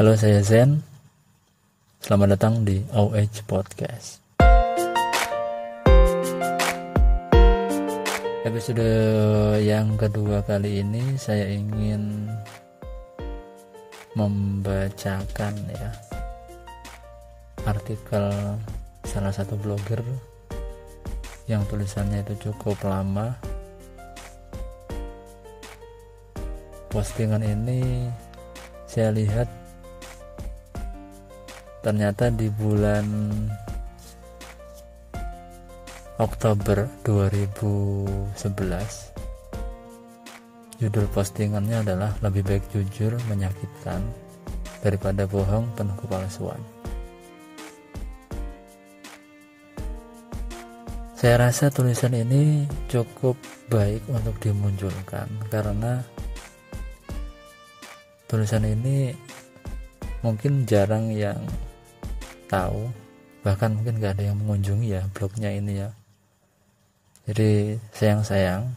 Halo saya Zen. Selamat datang di OH Podcast. Episode yang kedua kali ini saya ingin membacakan ya artikel salah satu blogger yang tulisannya itu cukup lama. Postingan ini saya lihat ternyata di bulan Oktober 2011 judul postingannya adalah lebih baik jujur menyakitkan daripada bohong penuh kepalsuan. Saya rasa tulisan ini cukup baik untuk dimunculkan karena tulisan ini mungkin jarang yang tahu bahkan mungkin gak ada yang mengunjungi ya blognya ini ya. Jadi sayang-sayang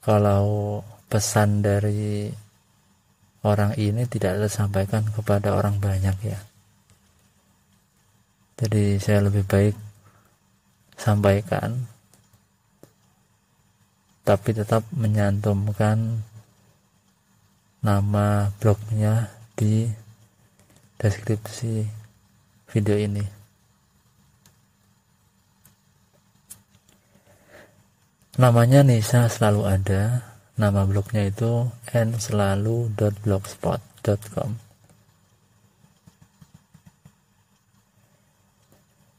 kalau pesan dari orang ini tidak tersampaikan kepada orang banyak ya. Jadi saya lebih baik sampaikan tapi tetap menyantumkan nama blognya di deskripsi video ini. Namanya Nisa selalu ada. Nama blognya itu n selalu.blogspot.com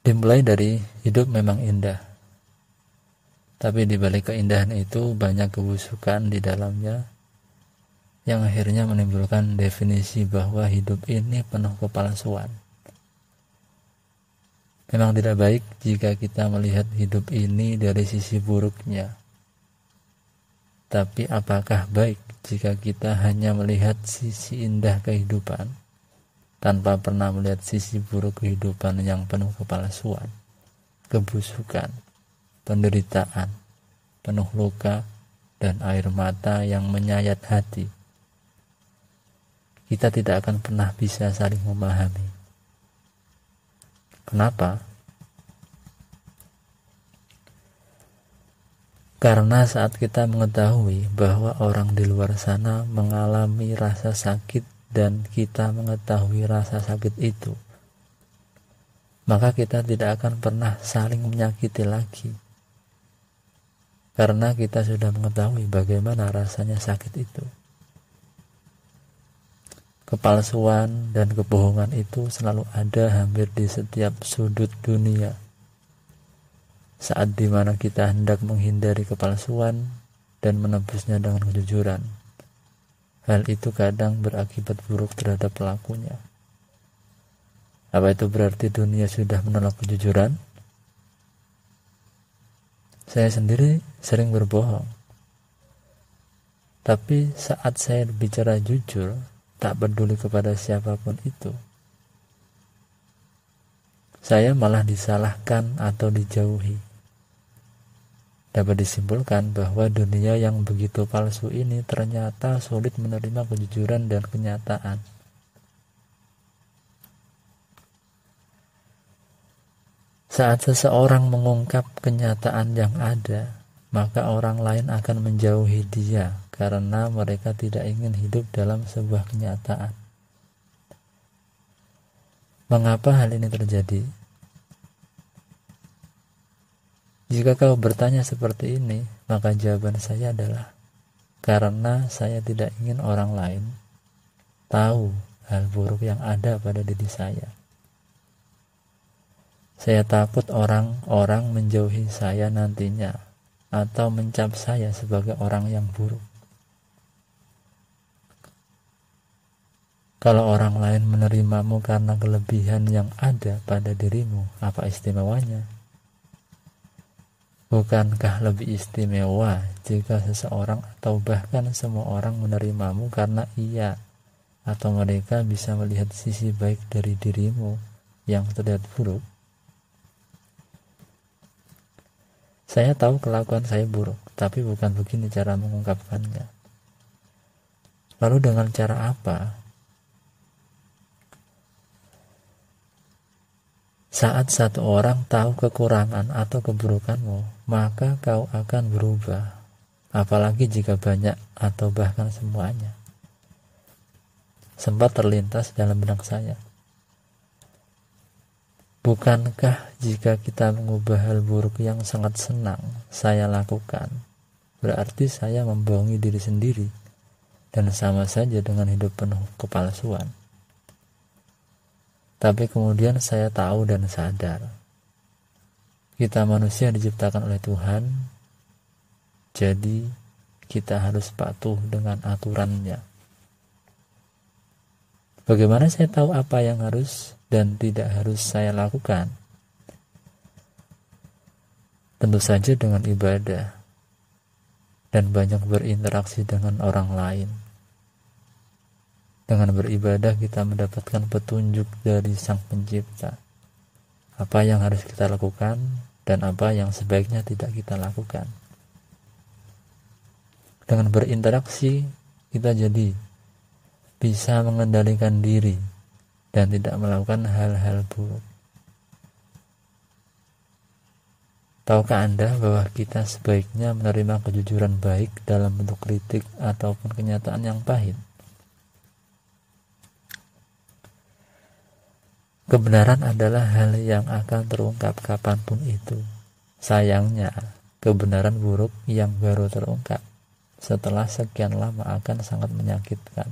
dimulai dari hidup memang indah. Tapi di balik keindahan itu banyak kebusukan di dalamnya yang akhirnya menimbulkan definisi bahwa hidup ini penuh kepalsuan. Memang tidak baik jika kita melihat hidup ini dari sisi buruknya. Tapi apakah baik jika kita hanya melihat sisi indah kehidupan tanpa pernah melihat sisi buruk kehidupan yang penuh kepalsuan, kebusukan, penderitaan, penuh luka, dan air mata yang menyayat hati? kita tidak akan pernah bisa saling memahami. Kenapa? Karena saat kita mengetahui bahwa orang di luar sana mengalami rasa sakit dan kita mengetahui rasa sakit itu, maka kita tidak akan pernah saling menyakiti lagi. Karena kita sudah mengetahui bagaimana rasanya sakit itu. Kepalsuan dan kebohongan itu selalu ada hampir di setiap sudut dunia. Saat di mana kita hendak menghindari kepalsuan dan menebusnya dengan kejujuran, hal itu kadang berakibat buruk terhadap pelakunya. Apa itu berarti dunia sudah menolak kejujuran? Saya sendiri sering berbohong. Tapi saat saya bicara jujur, tak peduli kepada siapa pun itu. Saya malah disalahkan atau dijauhi. Dapat disimpulkan bahwa dunia yang begitu palsu ini ternyata sulit menerima kejujuran dan kenyataan. Saat seseorang mengungkap kenyataan yang ada, maka orang lain akan menjauhi dia karena mereka tidak ingin hidup dalam sebuah kenyataan. Mengapa hal ini terjadi? Jika kau bertanya seperti ini, maka jawaban saya adalah karena saya tidak ingin orang lain tahu hal buruk yang ada pada diri saya. Saya takut orang-orang menjauhi saya nantinya atau mencap saya sebagai orang yang buruk. Kalau orang lain menerimamu karena kelebihan yang ada pada dirimu, apa istimewanya? Bukankah lebih istimewa jika seseorang atau bahkan semua orang menerimamu karena ia atau mereka bisa melihat sisi baik dari dirimu yang terlihat buruk? Saya tahu kelakuan saya buruk, tapi bukan begini cara mengungkapkannya. Lalu dengan cara apa? Saat satu orang tahu kekurangan atau keburukanmu, maka kau akan berubah. Apalagi jika banyak atau bahkan semuanya. Sempat terlintas dalam benak saya. Bukankah jika kita mengubah hal buruk yang sangat senang saya lakukan, berarti saya membohongi diri sendiri dan sama saja dengan hidup penuh kepalsuan? Tapi kemudian saya tahu dan sadar. Kita manusia diciptakan oleh Tuhan. Jadi kita harus patuh dengan aturannya. Bagaimana saya tahu apa yang harus dan tidak harus saya lakukan? Tentu saja dengan ibadah dan banyak berinteraksi dengan orang lain. Dengan beribadah kita mendapatkan petunjuk dari Sang Pencipta. Apa yang harus kita lakukan dan apa yang sebaiknya tidak kita lakukan. Dengan berinteraksi kita jadi bisa mengendalikan diri dan tidak melakukan hal-hal buruk. Tahukah Anda bahwa kita sebaiknya menerima kejujuran baik dalam bentuk kritik ataupun kenyataan yang pahit? Kebenaran adalah hal yang akan terungkap kapan pun itu. Sayangnya, kebenaran buruk yang baru terungkap setelah sekian lama akan sangat menyakitkan.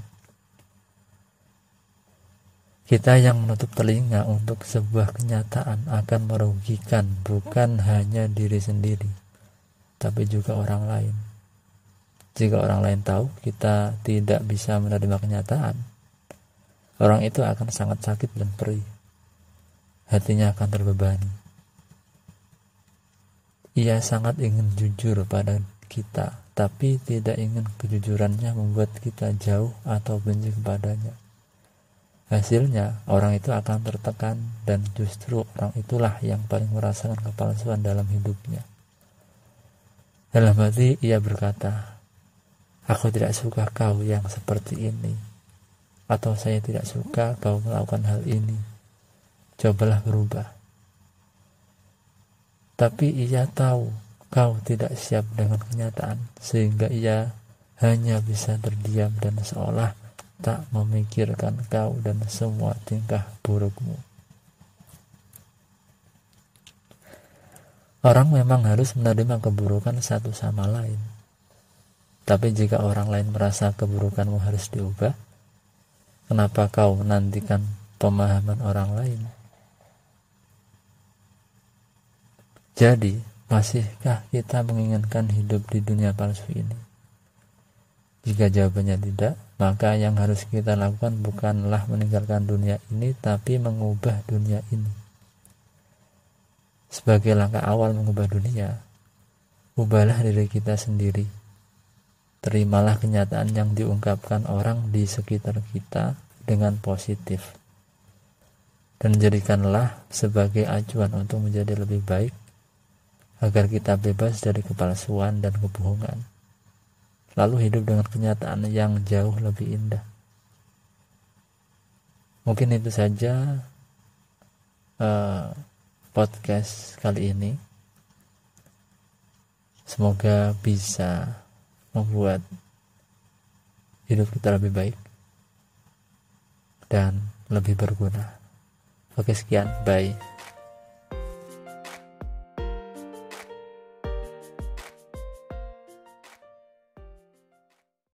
Kita yang menutup telinga untuk sebuah kenyataan akan merugikan bukan hanya diri sendiri, tapi juga orang lain. Jika orang lain tahu kita tidak bisa menerima kenyataan, orang itu akan sangat sakit dan perih hatinya akan terbebani. Ia sangat ingin jujur pada kita, tapi tidak ingin kejujurannya membuat kita jauh atau benci kepadanya. Hasilnya, orang itu akan tertekan dan justru orang itulah yang paling merasakan kepalsuan dalam hidupnya. Dalam hati ia berkata, Aku tidak suka kau yang seperti ini, atau saya tidak suka kau melakukan hal ini cobalah berubah. Tapi ia tahu kau tidak siap dengan kenyataan, sehingga ia hanya bisa terdiam dan seolah tak memikirkan kau dan semua tingkah burukmu. Orang memang harus menerima keburukan satu sama lain. Tapi jika orang lain merasa keburukanmu harus diubah, kenapa kau menantikan pemahaman orang lain? Jadi, masihkah kita menginginkan hidup di dunia palsu ini? Jika jawabannya tidak, maka yang harus kita lakukan bukanlah meninggalkan dunia ini, tapi mengubah dunia ini. Sebagai langkah awal mengubah dunia, ubahlah diri kita sendiri. Terimalah kenyataan yang diungkapkan orang di sekitar kita dengan positif. Dan jadikanlah sebagai acuan untuk menjadi lebih baik agar kita bebas dari kepalsuan dan kebohongan, lalu hidup dengan kenyataan yang jauh lebih indah. Mungkin itu saja uh, podcast kali ini. Semoga bisa membuat hidup kita lebih baik dan lebih berguna. Oke, sekian. Bye.